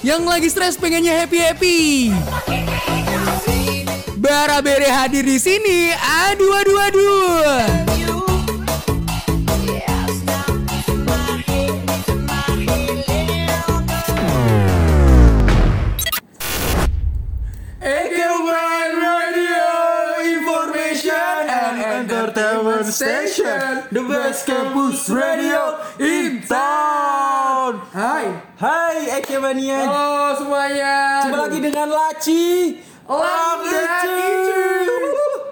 Yang lagi stres pengennya happy-happy. Bara Bere hadir di sini. Aduh aduh aduh. Station. The best campus radio in town. Hai. Hai Ekemania Halo semuanya. Jumpa lagi dengan Laci. Laci.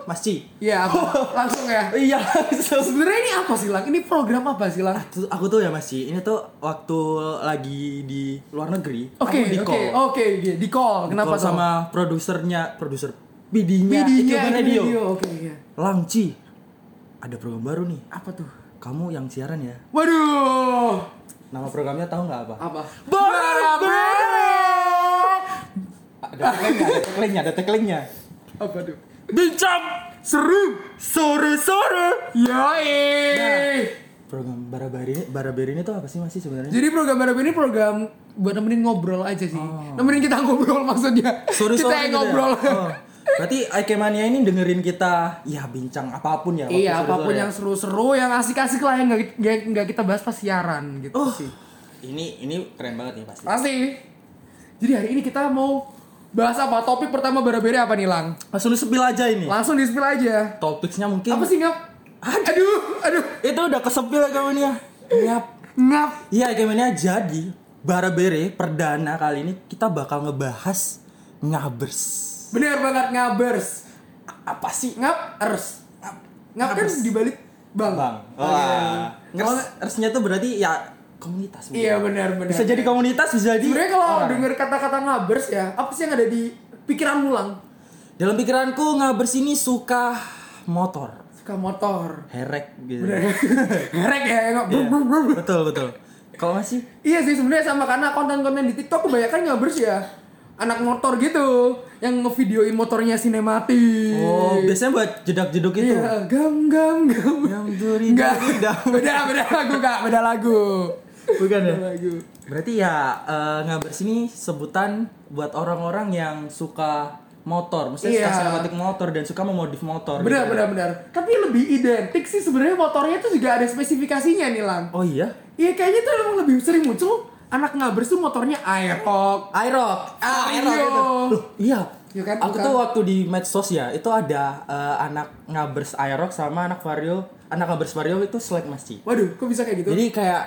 Mas Ci. Ya apa? langsung ya? Iya langsung. Sebenarnya ini apa sih Lang? Ini program apa sih Lang? Tuh, Aku tuh ya Mas Ci. Ini tuh waktu lagi di luar negeri. Oke aku di oke call. oke oke. di call. Kenapa Call sama produsernya Produser Ekeban Radio Oke oke. Lang Ci Ada program baru nih Apa tuh? Kamu yang siaran ya Waduh. Nama programnya tahu nggak apa? Apa? Bara. Ada tagline-nya Ada tagline-nya Ada tagline-nya Apa tuh? Bincang Seru. Sore-sore Yoi. Program Barabari Barabari ini tuh apa sih masih sebenarnya? Jadi program Barab ini program buat nemenin ngobrol aja sih. Nemenin kita ngobrol maksudnya. Sore-sore kita yang gitu ya? ngobrol. Oh. Berarti Aikemania ini dengerin kita ya bincang apa pun ya. iya, apa pun ya? yang seru-seru, yang asik-asik lah yang nggak kita bahas pas siaran gitu Oh. sih. Ini ini keren banget nih pasti. Pasti. Jadi hari ini kita mau bahas apa? Topik pertama Barabere apa nih, Lang? Langsung di-spill aja ini. Langsung di spill aja. Topiknya mungkin Apa sih, Ngap? Aduh, aduh. itu udah kesepil Aikemania. Ngap. Ngap. Iya Aikemania jadi Barabere perdana kali ini kita bakal ngebahas ngabers. Bener banget ngabers. Apa sih? Ngap ers. Ngap kan dibalik bang. Bang. Oh, iya. Wah. Ngers, ersnya tuh berarti ya komunitas. Iya benar benar. Bisa jadi komunitas, bisa jadi Sebenarnya kalau denger kata-kata ngabers ya, apa sih yang ada di pikiranmu lang? Dalam pikiranku ngabers ini suka motor, Suka motor. herek gitu. Herek ya, nggak Iya. brr, brr, brr, brr. betul betul. Kalau masih Iya sih sebenarnya sama karena konten-konten di TikTok kebanyakan ngabers ya anak motor gitu yang ngevideoin motornya sinematik. oh biasanya buat jedak-jeduk itu. Iya, gam gam gam. Yang duri Enggak, beda beda lagu kak, beda lagu. Bukan ya? Lagu. Berarti ya eh, ngabers ini sebutan buat orang-orang yang suka motor, maksudnya Iya. suka sinematik motor dan suka memodif motor. Benar gitu. benar benar. Tapi lebih identik sih sebenarnya motornya tuh juga ada spesifikasinya nih lang. Oh iya? Iya kayaknya tuh emang lebih sering muncul anak ngabers tuh motornya Aerox. Aerox. Ah, Aerox iya. itu. Loh, iya. Iya kan, Aku bukan? tuh waktu di medsos ya, itu ada eh, anak ngabers Aerox sama anak Vario, anak ngabers Vario itu selek masih. Waduh, kok bisa kayak gitu? Jadi kayak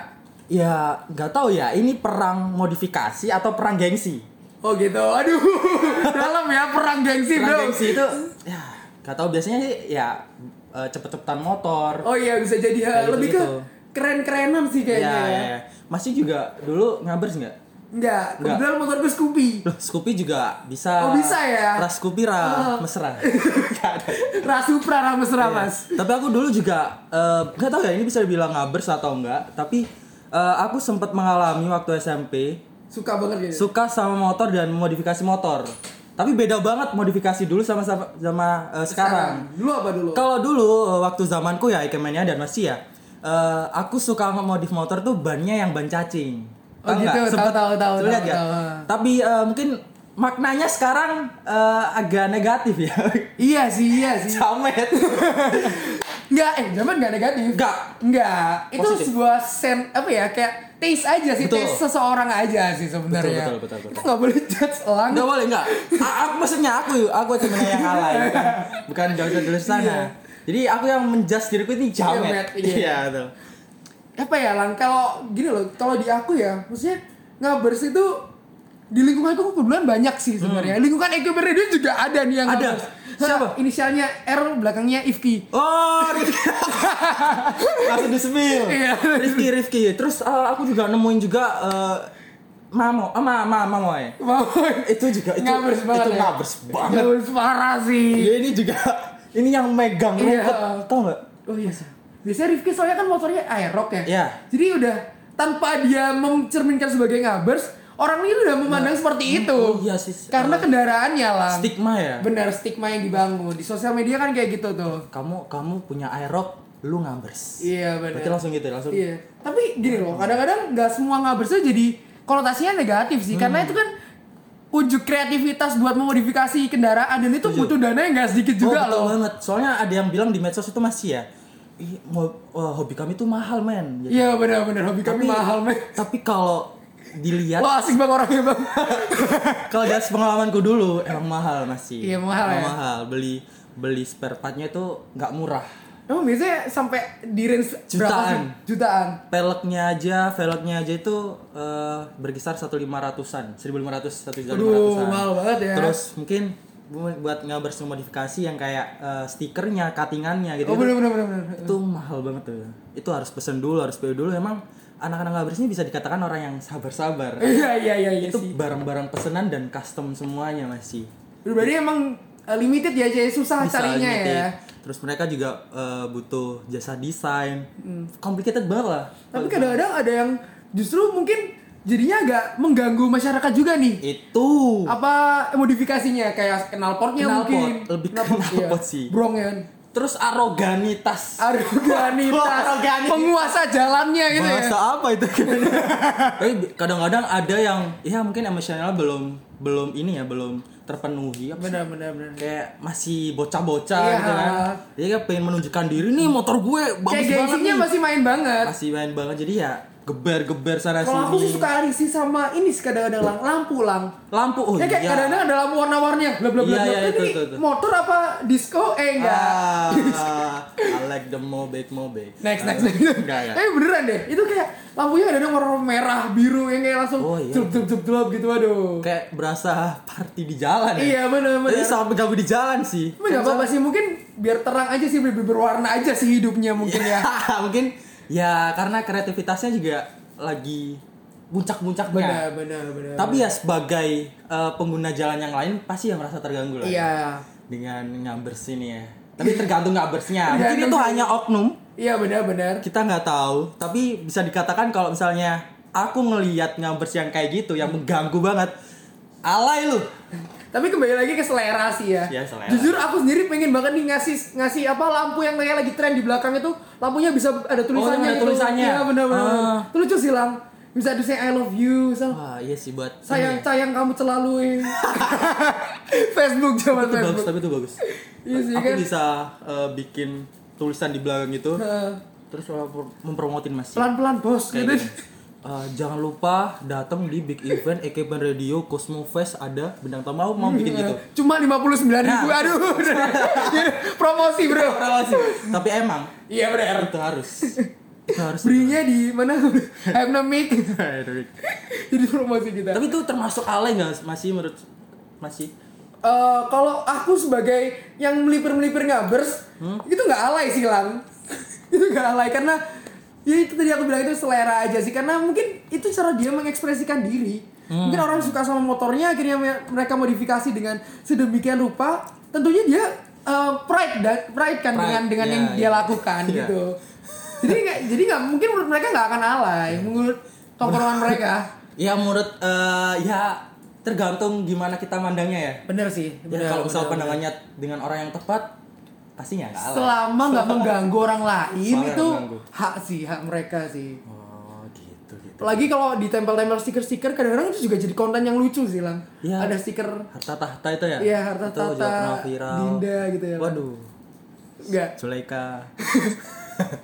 ya nggak tahu ya, ini perang modifikasi atau perang gengsi. Oh gitu. Aduh. Dalam ya perang gengsi, Perang Bro. gengsi itu ya nggak tahu biasanya sih ya eh, cepet-cepetan motor. Oh iya bisa jadi ya. Kayak lebih ke gitu-gitu. keren-kerenan sih ya, kayaknya. ya, ya. ya. Masih juga dulu ngabers nggak? Enggak, kebetulan motor gue Scoopy. Loh, Scoopy juga bisa. Oh, bisa ya? Ras Scoopy ra Oh. mesra. Nggak ada. Rasupra Ramesra, Iya. Mas. Tapi aku dulu juga eh, nggak tahu ya ini bisa dibilang ngabers atau enggak. Tapi eh, aku sempat mengalami waktu SMP Suka banget gitu. suka sama motor dan modifikasi motor. Tapi beda banget modifikasi dulu sama sama, sama, eh, sekarang. Dulu apa dulu? Kalau dulu waktu zamanku ya Ikemennya dan masih ya. Eh, aku suka ngemodif motor tuh bannya yang ban cacing. Oh gitu, nggak? tahu, tahu, tahu, lihat nggak? tahu. Tapi eh, mungkin maknanya sekarang eh, agak negatif ya. Iya sih, iya sih. Camet. Enggak, eh zaman enggak negatif. Enggak. Enggak. Itu Positif. sebuah sen apa ya kayak taste aja sih, Betul. taste seseorang aja sih sebenarnya. Betul, betul, betul, betul. Kita nggak boleh judge elang. Enggak boleh enggak. A- aku maksudnya aku aku Ikemennya yang alay bukan bukan jauh dari sana. Iya. Jadi aku yang menjudge diriku ini Jamet, jamet. iya. Iya, betul. Apa ya, Lang? Kalau gini loh, kalau di aku ya, maksudnya ngabers itu di lingkunganku kebetulan banyak sih sebenarnya. Lingkungan Eko Radio juga ada nih yang Hmm. Ada? ngabers. Siapa? Inisialnya R, belakangnya Ifki. Oh, Rifki. Langsung di spill. Iya. Rifki, Rifki. Terus eh, aku juga nemuin juga eh, Mamo, ah, ma, ma, Mamo ya. Mau Itu juga itu ngabers banget itu ya? ngabers banget. Ngabers parah sih. Ya ini juga ini yang megang Iya. rumput, tau nggak? Oh iya sih. Biasanya Rifki soalnya kan motornya Aerox ya. Iya. Jadi udah tanpa dia mencerminkan sebagai ngabers, orang ini udah memandang seperti itu. Oh iya sih. Karena kendaraannya lah. stigma ya. Benar stigma yang dibangun di sosial media kan kayak gitu tuh. Kamu kamu punya aerok lu ngabers. Iya benar. Berarti langsung gitu, langsung. Iya. Tapi gini loh, kadang-kadang nggak semua ngabers itu jadi konotasinya negatif sih, Hmm. karena itu kan ujuk kreativitas buat memodifikasi kendaraan dan itu butuh dana yang nggak sedikit juga oh, betul loh. banget. Soalnya ada yang bilang di medsos itu masih ya. Ih, wah, hobi kami tuh mahal men. Gitu. Iya benar-benar hobi kami Tapi- mahal men. Tapi kalau dilihat, Wah asik bang orangnya bang. kalau dari pengalamanku dulu emang mahal masih. Iya, mahal Emang ya? mahal. Beli beli spare partnya itu nggak murah. Emang biasanya sampai di range berapa Jutaan. sih? Jutaan. Peleknya aja, velgnya aja itu eh, berkisar 1500-an, 1500 1500-an. Aduh, mahal banget ya. Terus mungkin bu- buat ngabers modifikasi yang kayak eh, stikernya, cuttingannya gitu. Oh benar benar benar benar. itu mahal banget tuh. Itu harus pesen dulu, harus PO dulu. Emang anak-anak ngabers ini bisa dikatakan orang yang sabar-sabar. Iya iya iya iya itu barang-barang pesanan dan custom semuanya masih. Berarti emang eh, limited ya jadi susah Bisa carinya limited. ya. Terus mereka juga eh, butuh jasa desain. Complicated banget lah. Tapi kadang-kadang ada yang justru mungkin jadinya agak mengganggu masyarakat juga nih. Itu. Apa modifikasinya kayak knalpotnya Knalpot, mungkin. lebih Knalpot, knalpot sih. Brong ya. Terus aroganitas. Arganitas. penguasa jalannya gitu Bahasa ya. apa itu? Tapi kadang-kadang ada yang ya mungkin emosional belum belum ini ya belum terpenuhi apa sih? Benar benar benar. kayak masih bocah-bocah Iya. gitu kan. Dia kan pengen menunjukkan diri nih motor gue bagus Kayak banget nih. masih main banget. Masih main banget jadi ya geber-geber sana Kalau aku sih suka risih sama ini sih kadang-kadang lang, lampu lang. lampu oh ya kayak iya. kadang-kadang ada lampu warna-warninya. Bla bla bla. Iya, bla. iya, Ini itu, itu, itu. motor apa disco? Eh enggak. Ah, I like the Mobek Mobek. Next, Ah, next, next. Enggak, enggak. Eh beneran deh, itu kayak lampunya ada warna merah, biru yang kayak langsung Oh, iya. celup celup celup gitu aduh. Kayak berasa party di jalan ya. Iya bener bener. Jadi sampai ganggu di jalan sih. Tapi nggak apa-apa sih, mungkin biar terang aja sih, biar berwarna aja sih hidupnya mungkin ya. mungkin ya karena kreativitasnya juga lagi puncak-puncaknya. Benar benar benar. Tapi ya sebagai eh, pengguna jalan yang lain pasti yang merasa terganggu lah. Iya. Dengan ngabers ini ya. Tapi tergantung ngabersnya. Mungkin itu hanya oknum. Iya benar benar. Kita nggak tahu. Tapi bisa dikatakan kalau misalnya aku ngelihat ngabers yang kayak gitu yang mengganggu banget. Alay lu. Tapi kembali lagi ke selera sih ya. Iya, selera. Jujur aku sendiri pengen banget nih ngasih ngasih apa lampu yang kayak lagi tren di belakang itu lampunya bisa ada tulisannya ada gitu. tulisannya. Iya benar benar. Ah. Itu lucu sih lang. Bisa tulisannya I love you, misal Wah, iya sih buat sayang ini. sayang kamu selalu. Facebook zaman itu bagus Facebook. tapi itu bagus. Iya sih aku kan. bisa eh, bikin tulisan di belakang itu Heeh. terus mempromotin mas Pelan-pelan bos kayak gitu. Eh, jangan lupa datang di big event Ekeban Radio Cosmo Fest ada bintang tamu mau mau bikin gitu Cuma 59 ribu, Nah. aduh. Promosi bro. Relasi. tapi emang Iya benar. itu harus itu harus Belinya di mana? Hypnomic. Jadi promosi kita. tapi itu termasuk alay nggak masih menurut masih Eh, kalau aku sebagai yang melipir-melipir ngabers, Hmm? itu nggak alay sih lang. itu nggak alay karena ya itu tadi aku bilang itu selera aja sih karena mungkin itu cara dia mengekspresikan diri. Hmm. Mungkin orang suka sama motornya akhirnya me- mereka modifikasi dengan sedemikian rupa. Tentunya dia eh, pride dan pride kan Pride, dengan dengan ya, yang dia ya. lakukan Iya. gitu. Jadi nggak jadi nggak mungkin menurut mereka nggak akan alay menurut tongkrongan mereka. ya menurut eh, ya tergantung gimana kita mandangnya ya Bener sih. Ya, bener, kalau misal bener, pandangannya dengan orang yang tepat pastinya nggak selama nggak mengganggu orang lain Selama nggak itu mengganggu. hak sih hak mereka sih. Oh gitu gitu. Apalagi kalau ditempel-tempel stiker-stiker kadang-kadang itu juga jadi konten yang lucu sih lang. Iya. ada stiker harta tahta itu ya? Iya, harta itu tahta, viral. Dinda gitu ya. waduh. Enggak Zulaika.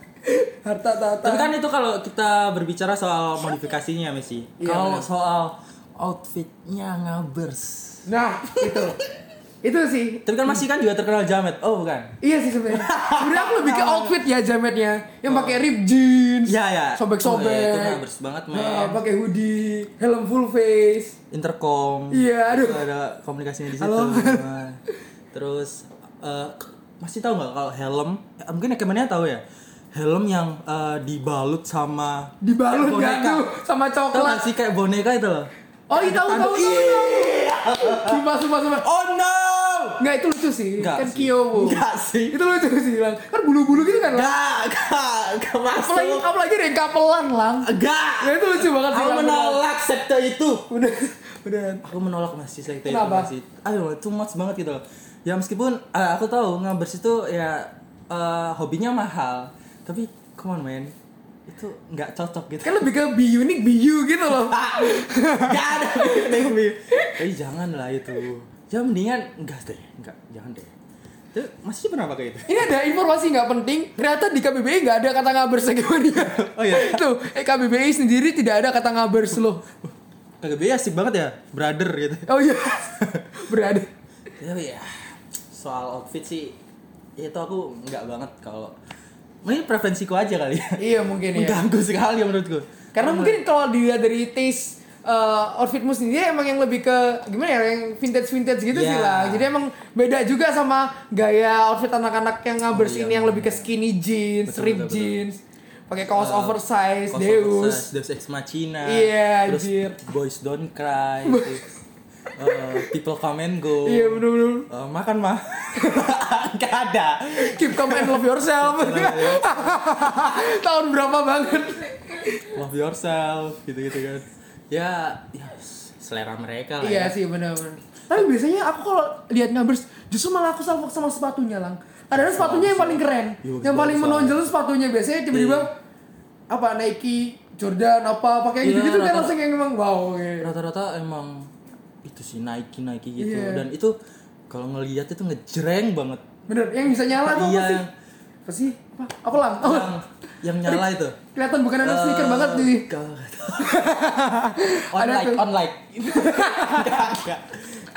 Harta tata tapi kan itu kalau kita berbicara soal modifikasinya Messi. Iya, kalau soal outfitnya ngabers. Nah itu itu sih. Tapi kan masih kan juga terkenal jamet. Oh bukan. Iya sih sebenarnya. Sebenarnya aku lebih ke outfit ya jametnya. Yang pakai rib jeans ya ya sobek-sobek. Oh, ya, itu ngabers banget men. Nah, pakai hoodie helm full face. Intercom. Iya aduh. ada komunikasinya di situ Halo. Nah, terus eh, masih tahu nggak kalau helm? Eh, mungkin kemennya tahu ya? Helm yang eh, dibalut sama dibalut boneka. tuh? Sama coklat. sih kayak boneka itu loh Oh iya tahu tahu tahu. Sumpah sumpah sumpah. oh no Enggak itu lucu sih. Enggak kan. Kyowo. Enggak sih. Itu lucu sih lang. Kan bulu-bulu gitu kan lang. Gak, gak, gak Apalagi masuk. apalagi ada yang kapelan lang. Gak. Ya itu lucu banget sih. Aku Lang. menolak sekte itu. Udah udah. Aku menolak masih sekte Kenapa? itu masih. Ayo, too much banget gitu loh. Ya meskipun eh, aku tahu ngabers itu ya eh, hobinya mahal. tapi come on man itu nggak cocok gitu Kan lebih ke be unique, be you gitu loh. Gak ada tapi tapi jangan lah itu ya mendingan enggak deh enggak jangan deh itu masih pernah pakai itu Ini ada informasi nggak penting. Ternyata di KBBI nggak ada kata ngabers gimana? Oh iya? Tuh, eh, KBBI sendiri tidak ada kata ngabers loh. KGB asik banget ya brother gitu Oh iya. Berada. tapi ya soal outfit sih itu aku nggak banget kalau mungkin preferensiku aja kali ya Iya mungkin ya. mengganggu sekali menurutku Karena mungkin kalau dilihat dari taste uh, outfitmu sendiri emang yang lebih ke gimana ya yang vintage vintage gitu sih Iya. lah. Jadi emang beda juga sama gaya outfit anak-anak yang ngabers Oh, iya, ini yang lebih ke skinny jeans, Betul, ripped betul, jeans, pakai kaos Uh, oversize, Kaos Deus. oversize, Deus Ex Machina Iya, terus anjir. Boys Don't Cry gitu. Uh, People Come and Go Iya bener-bener. Uh, makan mah nggak ada Keep calm and love yourself. Tahun berapa banget? love yourself gitu gitu kan ya ya selera mereka lah Iya ya. sih benar-benar. Tapi biasanya aku kalau lihat ngabers justru malah aku salfok sama sepatunya lang. Kadang sepatunya yang paling keren, Iya, yang paling menonjol sepatunya biasanya tiba-tiba apa Nike, Jordan apa pakai Iya, gitu-gitu kan langsung yang emang wow. rata-rata emang itu sih Nike Nike gitu. Iya. dan itu kalau ngelihat itu ngejreng banget. Bener, yang bisa nyala tuh iya. apa sih? yang, Apa sih? Apa? Apa lang? Oh, yang yang nyala itu. kelihatan bukan anak sneaker Eh, banget gak- on Ada like tuh. on like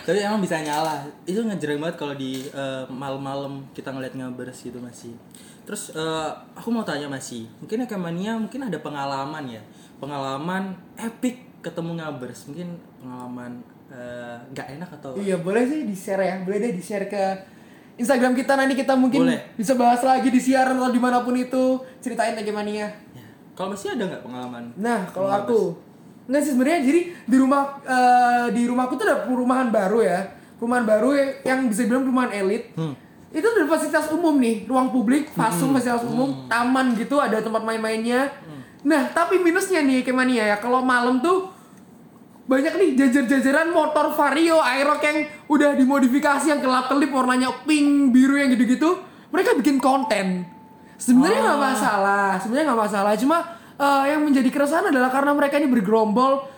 tapi emang bisa nyala. Itu ngejreng banget kalau di eh, malam-malam kita ngeliat ngabers gitu masih terus eh, aku mau tanya masih mungkin Ekemania mungkin ada pengalaman ya? Pengalaman epic ketemu ngabers mungkin pengalaman eh, nggak enak atau Iya boleh sih di share ya, boleh deh di share ke Instagram kita nanti kita mungkin Boleh. bisa bahas lagi di siaran atau di mana pun itu ceritain aja mania. Ya. kalau masih ada nggak pengalaman Nah, kalau aku Enggak sih sebenarnya jadi di rumah eh, di rumahku tuh ada perumahan baru ya. Perumahan baru yang bisa bilang perumahan elit. Hmm. Itu ada fasilitas umum nih, ruang publik, fasum fasilitas umum, taman gitu, ada tempat main-mainnya. Nah, tapi minusnya nih Kemania ya, kalau malam tuh banyak nih jajar-jajaran motor Vario Aerox yang udah dimodifikasi yang kelap-kelip warnanya pink, biru yang gitu-gitu. Mereka bikin konten. Sebenarnya nggak masalah, sebenarnya nggak masalah. Cuma eh, yang menjadi keresahan adalah karena mereka ini bergerombol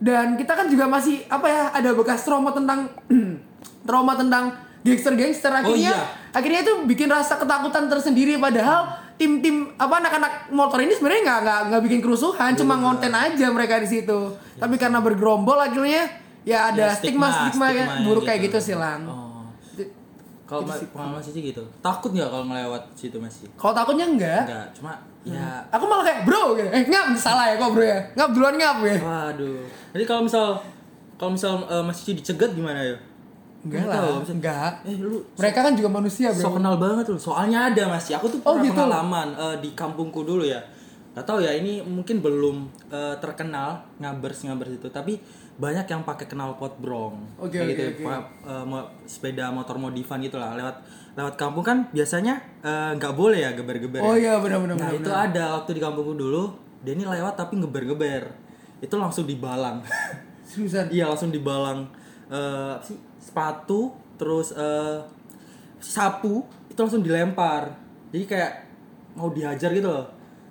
dan kita kan juga masih apa ya ada bekas trauma tentang trauma tentang gangster-gangster akhirnya iya. akhirnya itu bikin rasa ketakutan tersendiri padahal tim-tim apa anak-anak motor ini sebenarnya nggak nggak nggak bikin kerusuhan cuma ngonten aja mereka di situ. Tapi karena bergerombol akhirnya ya ada Ya, stigma stigma, stigma buruk kayak gitu sih lang. Oh. kalau ma- pengalaman sih gitu takut nggak kalau ngelewat situ masih kalau takutnya enggak enggak cuma ya aku malah kayak bro gitu. eh ngap salah ya kok bro ya. Ngap duluan ngap ya. Waduh. Jadi kalau misal kalau misal eh, Mas Cici dicegat gimana ya enggak Nggak lah. tahu, enggak. Eh lu mereka kan juga manusia bro. so kenal banget loh soalnya ada masih aku tuh Oh, pernah gitu? pengalaman eh, di kampungku dulu ya. Gak tahu ya ini mungkin belum eh, terkenal ngabers ngabers itu. Tapi banyak yang pakai knalpot brong. Oke, Kayak oke, gitu oke. pa- eh, mo- sepeda motor modifan gitu lah lewat lewat kampung. Kan biasanya nggak boleh ya geber-geber oh ya. iya benar-benar nah itu ada waktu di kampungku dulu dia ini lewat tapi ngeber-geber itu langsung dibalang. Seriusan? Iya langsung dibalang eh, sih sepatu terus eh, sapu itu langsung dilempar. Jadi kayak mau dihajar gitu loh.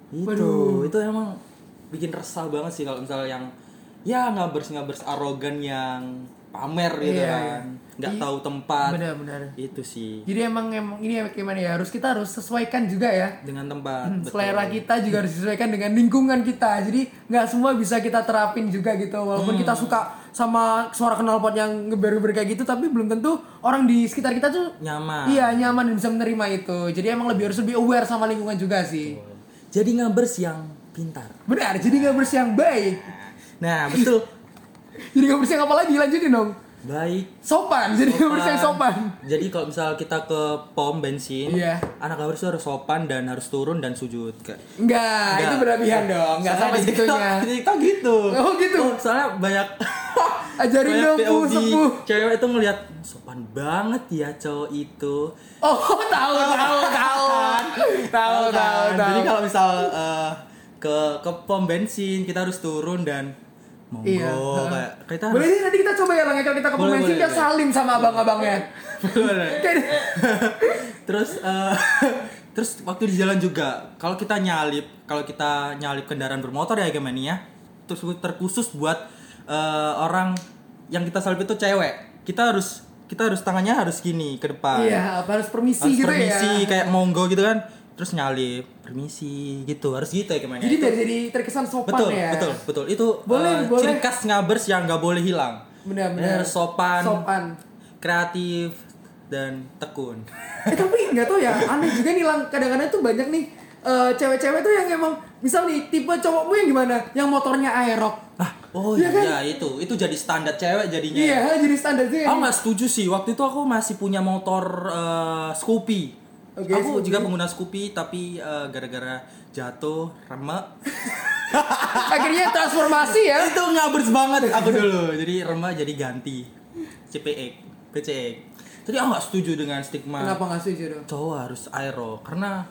Itu Waduh. itu emang bikin resah banget sih kalau misalnya yang ya ngabers ngabers arogan yang pamer gitu Iya, kan. nggak Iya. tahu tempat. benar-benar Itu sih jadi emang emang ini gimana ya harus kita harus sesuaikan juga ya dengan tempat. betul. selera kita juga harus disesuaikan dengan lingkungan kita jadi nggak semua bisa kita terapin juga gitu walaupun kita suka sama suara knalpot yang ngeber-ngeber kayak gitu tapi belum tentu orang di sekitar kita tuh Nyaman. iya nyaman dan bisa menerima itu jadi emang lebih harus lebih aware sama lingkungan juga sih Jadi ngabers yang pintar. benar jadi nggak bersih yang baik Nah betul. jadi nggak bersih yang apa lagi lanjutin dong Baik sopan jadi nggak bersih yang sopan Jadi kalau misal kita ke pom bensin, Iya. anak itu harus sopan dan harus turun dan sujud. Kayak Enggak, itu berlebihan dong nggak Soalnya sama segitunya TikTok gitu. Oh, gitu? soalnya banyak Ajarin dong, Bu, sepuh. Cewek itu ngelihat sopan banget ya cowok itu. oh tahu tahu tahu tahu tahu kan? tahu Jadi kalau misal eh, ke ke pom bensin kita harus turun dan monggo Iya. kayak kita Boleh harus nanti kita coba ya Lang, ya, kalau kita ke Boleh, kita boleh. salim sama abang-abangnya. Terus eh, terus waktu di jalan juga kalau kita nyalip kalau kita nyalip kendaraan bermotor ya gimana ya terus terkhusus buat eh, orang yang kita salip itu cewek kita harus kita harus tangannya harus gini ke depan Iya, harus permisi harus gitu permisi ya. kayak monggo gitu kan terus nyalip permisi gitu harus gitu ya gimana Jadi biar jadi terkesan sopan betul ya. betul betul itu Boleh, eh, boleh. ciri khas ngabers yang nggak boleh hilang Benar-benar. Benar, sopan Sopan. kreatif dan tekun Eh tapi nggak tahu ya, aneh juga nih lang. Kadang-kadang tuh banyak nih eh, cewek-cewek tuh yang emang misal nih tipe cowokmu yang gimana? Yang motornya aerok. ah oh Iya iya, kan? itu itu jadi standar cewek jadinya Iya, jadi standar sih. Aku nggak setuju sih. Waktu itu aku masih punya motor eh, Scoopy. Oke, aku juga pengguna Scoopy tapi eh, gara-gara jatuh remek Akhirnya transformasi ya. itu ngabers banget aku dulu. Jadi remek jadi ganti CPX, PCX. Jadi aku nggak setuju dengan stigma Kenapa nggak setuju dong? cowok harus aero karena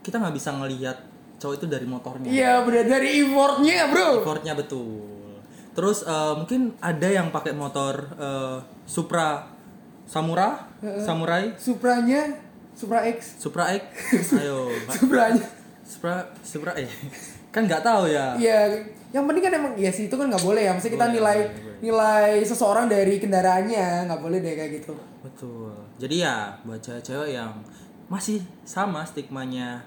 kita nggak bisa ngelihat cowok itu dari motornya. Iya, bener dari importnya ya bro. Effortnya betul. Terus eh, mungkin ada yang pakai motor eh, Supra Samura, Samurai, Supranya, Supra X, Supra X. Ayo, Pak. Supranya. Supra Supra eh kan nggak tahu ya. Iya, yang penting kan emang ya sih itu kan nggak boleh ya. Maksudnya kita Boleh, nilai boleh, nilai seseorang dari kendaraannya, nggak boleh deh kayak gitu. Betul. Jadi ya buat cewek-cewek yang masih sama stigmanya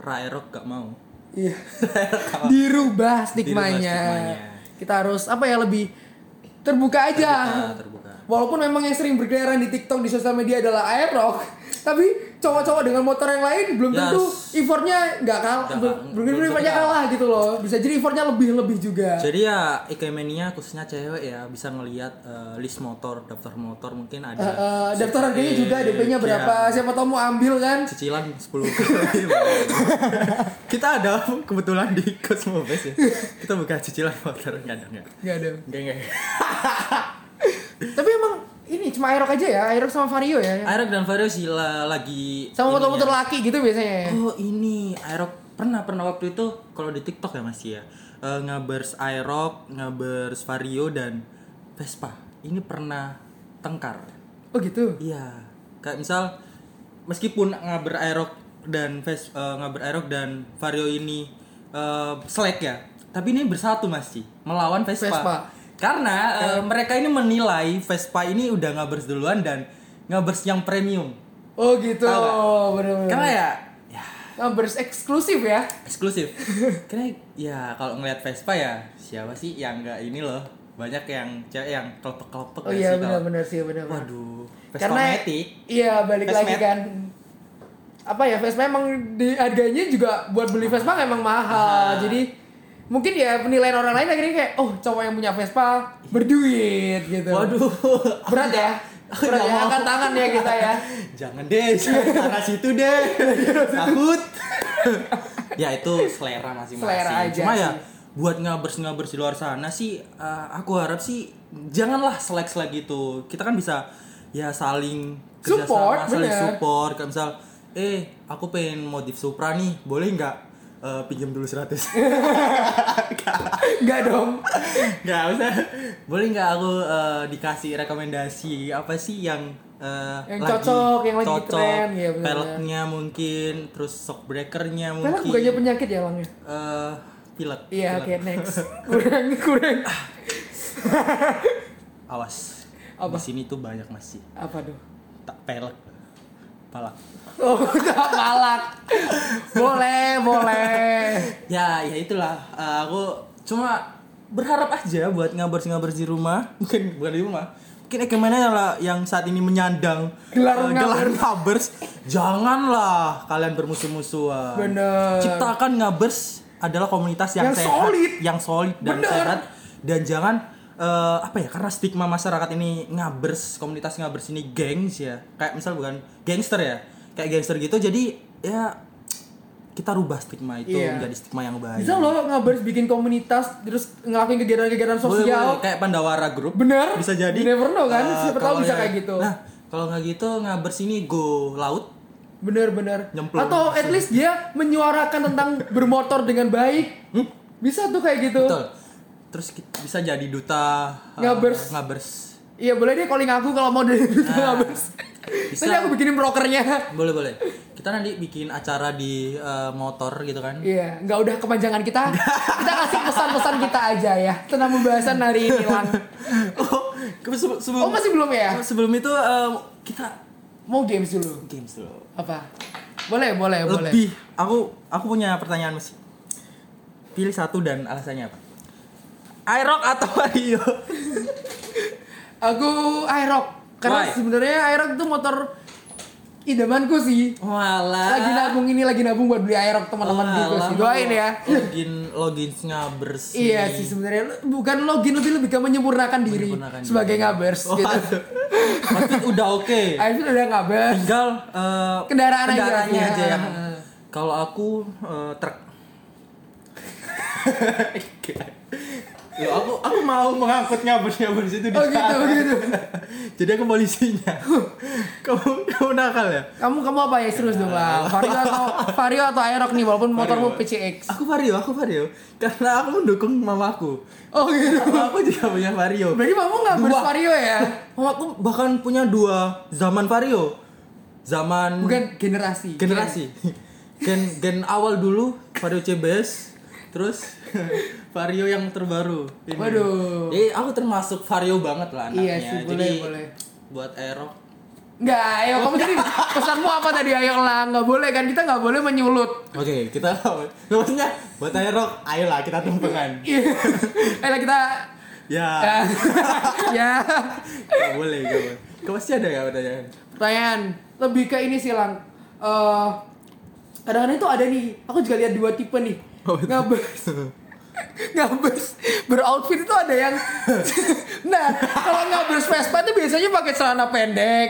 Raerok gak mau. Iya. Dirubah stigmanya. stigmanya. Kita harus apa ya lebih terbuka aja. Terbuka, terbuka. Walaupun memang yang sering berkeliaran di TikTok di sosial media adalah aerox, tapi cowok-cowok dengan motor yang lain belum tentu effortnya nggak kalah, belum tentu effortnya kalah gitu loh. Bisa jadi effortnya lebih-lebih juga. Jadi ya Ikemania khususnya cewek ya bisa ngelihat eh, list motor, daftar motor mungkin ada. Eh, eh, daftar harganya juga DP-nya ya, berapa? Siapa tahu mau ambil kan? cicilan 10 kita ada kebetulan di Cosmobase ya kita buka cicilan motor nggak ada nggak Nggak ada. nggak nggak Tapi emang ini cuma aerox aja ya, aerox sama vario ya. Aerok dan Vario sih la- lagi Sama motor-motor ya. laki gitu biasanya ya. oh ini Aerok pernah pernah waktu itu kalau di TikTok ya masih ya Eh, ngabers Aerok ngabers Vario dan Vespa ini pernah tengkar Oh gitu. iya kayak misal meskipun ngaber Aerok dan Ves eh, ngaber Aerok dan Vario ini eh, selek ya tapi ini bersatu masih melawan Vespa, Vespa. Karena eh, mereka ini menilai Vespa ini udah ngabers duluan dan ngabers yang premium Oh gitu. Tahu nggak? Bener-bener. karena ya ya Numbers eksklusif ya. eksklusif karena ya kalau ngelihat Vespa ya siapa sih yang nggak ini loh banyak yang cewek yang kelepek-kelepek Oh iya sih benar-benar sih benar-benar. waduh Vespa Karena Matic iya balik Vespa lagi kan. Apa ya Vespa emang di harganya juga buat beli Vespa emang mahal. Mahal. Jadi mungkin ya penilaian orang lain akhirnya kayak oh cowok yang punya Vespa berduit gitu. waduh Berat ya. Berat ya angkat tangan ya kita ya. Jangan deh, jangan ke arah situ deh. Takut. ya itu selera masing-masing. Selera aja Cuma ya buat ngabers-ngabers di luar sana sih eh, aku harap sih janganlah selek-selek gitu. Kita kan bisa ya saling Support, kerjasama, saling support. Kayak misal, eh aku pengen modif Supra nih, boleh nggak eh, pinjam dulu 100? Enggak dong. Nggak usah. Boleh nggak aku eh, dikasih rekomendasi apa sih yang eh, Yang cocok, yang lagi cocok, tren, ya peleknya mungkin, terus shock breakernya mungkin. bukannya penyakit ya langnya. eh pilek. Iya, oke next. kurang kurang. Awas. Apa? Di sini tuh banyak masih Apa tuh? tak pelek. Palak. Oh, udah malak. boleh, boleh. Ya, ya itulah. Eh, aku cuma berharap aja buat ngabers-ngabers di rumah, mungkin bukan di rumah. Mungkin ya lah yang saat ini menyandang Gelar eh, gelar ngabers. Janganlah kalian bermusuh-musuhan. Bener. Ciptakan ngabers adalah komunitas yang, Yang sehat, solid. yang solid dan Bener. sehat dan jangan eh, apa ya karena stigma masyarakat ini ngabers komunitas ngabers ini gengs ya kayak misal bukan gangster ya kayak gangster gitu jadi ya kita rubah stigma itu Iya. menjadi stigma yang baik Bisa loh ngabers bikin komunitas terus ngelakuin kegiatan-kegiatan Boleh, sosial. boleh. kayak Pandawara Group Bener. bisa jadi You never know kan, Eh, siapa tahu bisa yang- kayak gitu. nah kalau nggak gitu ngabers ini go laut Bener-bener. Atau at least dia menyuarakan tentang bermotor dengan baik. Bisa tuh kayak gitu. Hmm? betul terus bisa jadi duta eh, Ngabers. ngabers Iya boleh deh calling aku kalau mau dari Nah, ngabers. Bisa. Nanti aku bikinin brokernya. Boleh boleh. Kita nanti bikin acara di eh, motor gitu kan. Iya, nggak udah kepanjangan kita. kita kasih pesan-pesan kita aja ya tentang pembahasan hari ini lang. Oh, sebelum Oh masih belum ya? sebelum itu eh, kita Mau games dulu. games dulu. Apa? Boleh, boleh, boleh. Lebih aku aku punya pertanyaan masih. Pilih satu dan alasannya apa? iRock atau Vario? Aku Aerox karena sebenarnya Aerox itu motor idamanku sih. Walah. Lagi nabung ini lagi nabung buat beli Aerox teman-teman gitu sih. Doain ya. Login loginsnya bersih. Iya sih sebenarnya bukan login lebih lebih ke menyempurnakan diri Menyempurnakan sebagai diri. ngabers Oh, gitu. Pasti udah oke. Akhirnya udah ngabers. Tinggal eh, Kendaraan aja. kendaraannya Ya. aja yang kalau aku eh, truk. Ya, aku aku mau mengangkut ngabers ngabers itu di Oh gitu, sana. gitu. Jadi aku polisinya. kamu kamu nakal ya? Kamu kamu apa ya serius dong lah. Vario atau Vario atau Aerox nih walaupun motormu PCX. Aku Vario, aku Vario. Karena aku mendukung mamaku. Oh gitu. Mamaku juga punya Vario. Berarti kamu ngabers Dua. Vario ya? Mamaku bahkan punya dua zaman Vario. Zaman Bukan generasi. generasi. Gen gen awal dulu Vario CBS, terus Vario yang terbaru. Ini. Waduh. Jadi aku termasuk Vario banget lah anaknya. Iya sih, boleh, Jadi boleh. buat Aerox Enggak, ayo kamu tadi pesanmu apa tadi ayo lah nggak boleh kan kita nggak boleh menyulut. Oke, kita maksudnya buat Aerox, ayolah kita tumpengan. Iya. Ayo kita Ya, ya. nggak boleh, nggak boleh. Kau pasti ada ya pertanyaan? Pertanyaan lebih ke ini sih lang. Eh kadang-kadang itu ada nih. Aku juga lihat dua tipe nih. Betul. Ngabers. ngabers beroutfit itu ada yang nah kalau ngabers Vespa itu biasanya pakai celana pendek.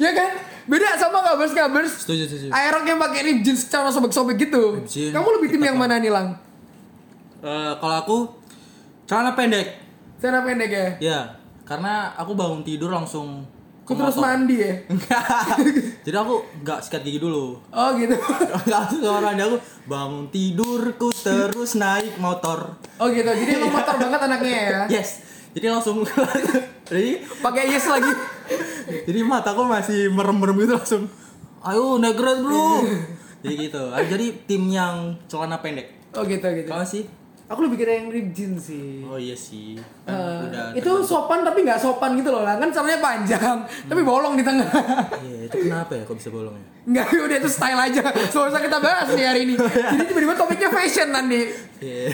Ya kan? Beda sama ngabers ngabers Setuju, setuju. Yang pakai rib jeans celana sobek-sobek gitu. Rib jeans, kamu lebih tim yang mana nih lang? Eh, kalau aku celana pendek, celana pendek ya? Ya, karena aku bangun tidur langsung Kok terus mandi ya Enggak. Jadi aku nggak sikat gigi dulu. oh gitu Langsung kamar mandi aku bangun tidurku terus naik motor. oh gitu jadi emang motor banget anaknya ya Yes. Jadi langsung jadi pakai yes lagi jadi mataku masih merem-merem gitu langsung. Ayo naik bro. jadi gitu. Jadi tim yang celana pendek. oh gitu gitu Kamu sih? Aku lebih kira yang rib jeans sih Oh iya sih. Kan udah itu sopan tapi nggak sopan gitu loh lah kan celananya panjang tapi bolong di tengah Iya, itu kenapa ya kok bisa bolong ya? nggak udah itu style aja so usah kita bahas nih hari ini jadi tiba-tiba topiknya fashion nanti Iya.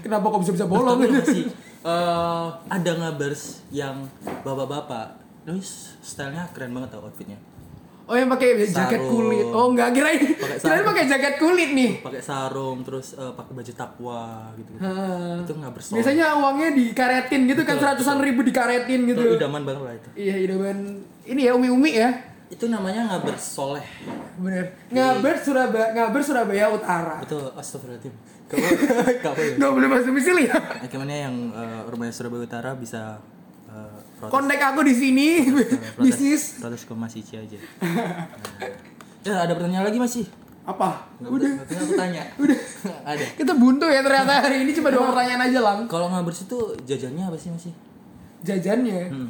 kenapa kok bisa bisa bolong Tapi masih eh, ada ngabers yang bapak-bapak. Terus stylenya keren banget tau outfitnya. Oh yang pakai jaket Sarung. kulit oh nggak kirain Pakai kirain pakai jaket kulit nih Pakai sarung, terus eh, pakai baju takwa gitu. -gitu. Itu ngabers. biasanya uangnya dikaretin gitu kan Betul, seratusan ribu dikaretin itu gitu idaman banget lah itu. iya idaman ini ya umi-umi ya Itu namanya ngabers soleh. bener ngaber Surabaya ngaber Surabaya Utara Itu astagfirullahaladzim. Kamu nggak boleh masuk domisili ya Gimana yang eh, rumahnya Surabaya Utara bisa kontak aku di sini protes, bisnis protes ke Mas Ici aja. Nah. Ya ada pertanyaan lagi masih? apa Nggak udah Udah aku tanya. Udah. ada. kita buntu ya ternyata hari ini cuma dua pertanyaan aja lang Kalau ngabers itu jajannya apa sih masih? jajannya Hmm.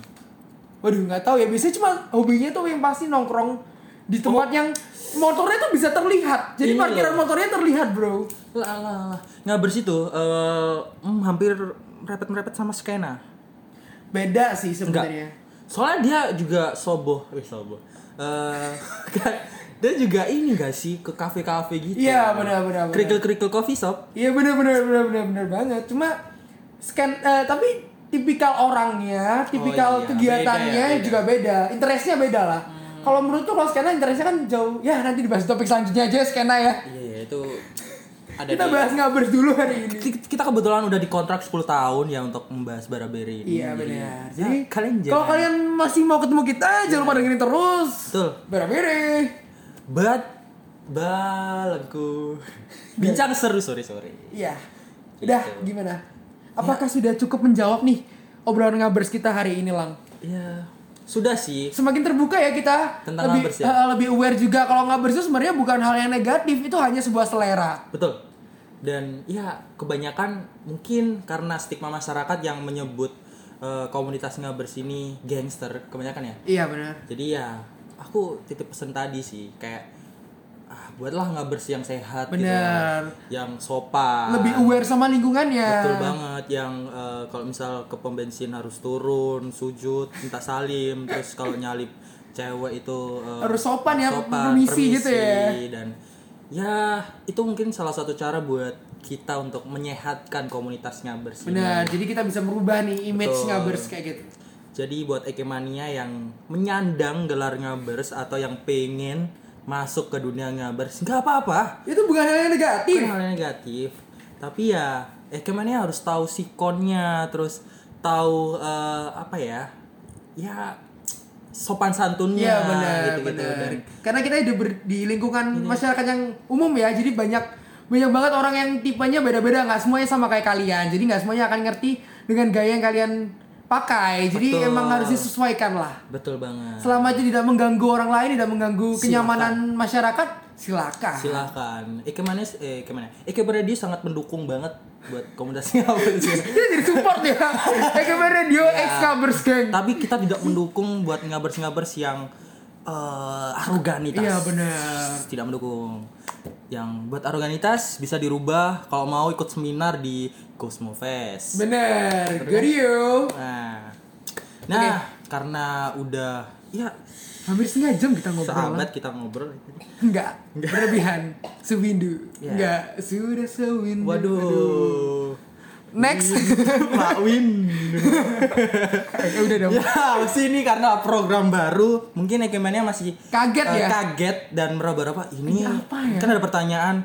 waduh nggak tahu ya biasanya cuma hobinya tuh yang pasti nongkrong di tempat yang motornya tuh bisa terlihat jadi Ini parkiran loh. motornya terlihat bro Lah lah lah. Ngabers itu eh, hmm, hampir merepet-merepet sama skena. Beda sih sebenarnya Soalnya dia juga soboh, eh soboh. Eh kan, dia juga ini gak sih ke kafe-kafe gitu. Iya, benar, benar, benar. Kerikil-kerikil coffee shop. iya bener bener bener bener bener banget cuma scan eh, tapi tipikal orangnya tipikal iya. kegiatannya Beda ya, beda. juga beda interestnya beda lah kalau menurut tuh kalau skena interestnya kan jauh ya nanti dibahas topik selanjutnya aja skena ya Iya, iya itu ada kita di- bahas ngabers dulu hari ini Ki- kita kebetulan udah dikontrak 10 tahun ya untuk membahas Baraberi ini. Iya Jadi, benar. ya, Jadi kalian kalau jangan kalian masih mau ketemu kita jangan lupa dengerin terus. betul. Bere-bere. Bat balengku. Bincang seru sorry sorry. Iya. Udah gimana? Apakah sudah cukup menjawab nih obrolan ngabers kita hari ini lang? Ya sudah sih. Semakin terbuka ya kita. Tentang lebih, ya? eh, lebih aware juga kalau ngabers itu sebenarnya bukan hal yang negatif, itu hanya sebuah selera. Betul. Dan ya kebanyakan mungkin karena stigma masyarakat yang menyebut eh, komunitas ngabers ini gangster kebanyakan ya Iya benar. jadi ya aku titip pesan tadi sih kayak ah buatlah ngabers yang sehat gitu Bener. yang sopan Lebih aware sama lingkungannya. betul banget yang eh, kalau misal ke pom bensin harus turun sujud minta salim terus kalau nyalip cewek itu eh, Harus sopan ya, permisi gitu ya. dan ya itu mungkin salah satu cara buat kita untuk menyehatkan komunitas ngabers. Benar. Jadi kita bisa merubah nih image Betul. ngabers kayak gitu. Jadi buat Ekemania yang menyandang gelar ngabers atau yang pengen masuk ke dunia ngabers nggak apa-apa Itu bukan hal yang negatif. bukan hal yang negatif tapi ya Ekemania harus tahu sikonnya terus tahu eh, apa ya ya sopan santunnya Iya benar, gitu-gitu. benar. Dan Karena kita hidup di lingkungan masyarakat yang umum ya, jadi banyak banyak banget orang yang tipenya beda-beda, nggak semuanya sama kayak kalian. Jadi nggak semuanya akan ngerti dengan gaya yang kalian pakai. Jadi Betul. emang harus disesuaikan lah. betul banget Selama itu tidak mengganggu orang lain, tidak mengganggu Silakan. kenyamanan masyarakat, silakan. silakan Ekemania eh Ekemania Eke Radio sangat mendukung banget buat komunitas ngabers Kita jadi support ya. Ekebe Radio Iya. X Kabers Gang. tapi kita tidak mendukung buat ngabers-ngabers yang eh, aroganitas Iya benar. tidak mendukung yang buat aroganitas bisa dirubah kalau mau ikut seminar di Cosmo Fest Benar. Gario. nah nah karena udah ya Hampir setengah jam kita ngobrol. sahabat kita ngobrol Enggak, berlebihan. Sewindu. Ya. Enggak, sudah sewindu. waduh Next. Pak Win Eh, udah dong. ya sini karena program baru mungkin Ekemania masih Kaget eh, ya? kaget dan meraba-raba ini, Ini apa ya? kan ada pertanyaan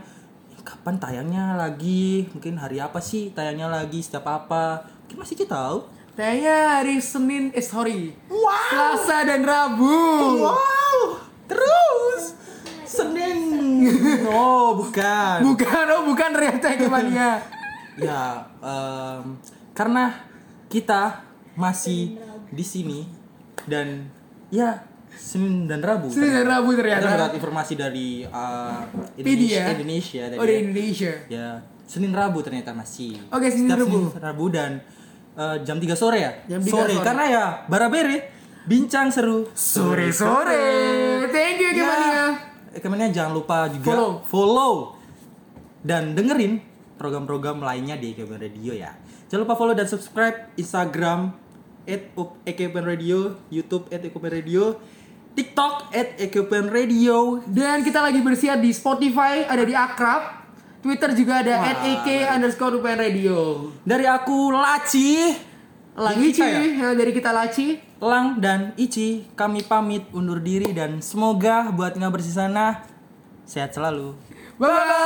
kapan tayangnya lagi mungkin hari apa sih tayangnya lagi setiap apa mungkin masih kita tahu Kayaknya hari Senin, eh sorry. Wow. Selasa dan Rabu. wow terus Senin oh bukan Bukan, oh bukan ternyata Ekemania. ya em, karena kita masih di sini dan ya Senin dan Rabu Senin dan Rabu Kita ternyata. mendapat informasi dari uh. Indonesia, Indonesia tadi Oh, ya. di Indonesia. Ya, Senin Rabu ternyata masih. Oke, Senin Setiap Rabu. Senin Rabu dan uh, jam 3 sore ya? Jam 3 sore. sore. Karena ya Barabere bincang seru Sore-sore. Thank you Ekemania. Ya, Ekemania jangan lupa juga Follow. follow dan dengerin program-program lainnya di Ekepen Radio ya. Jangan lupa follow dan subscribe Instagram @ekepen radio, YouTube @ekepen radio, TikTok @ekepen radio, Dan kita lagi bersiap di Spotify, ada di Akrab. Twitter juga ada at AK underscore UPN Radio. Dari aku Laci, Lang Ici, ya, dari kita Laci. Lang dan Ici, kami pamit undur diri dan semoga buat nggak bersih sana sehat selalu. Bye-bye.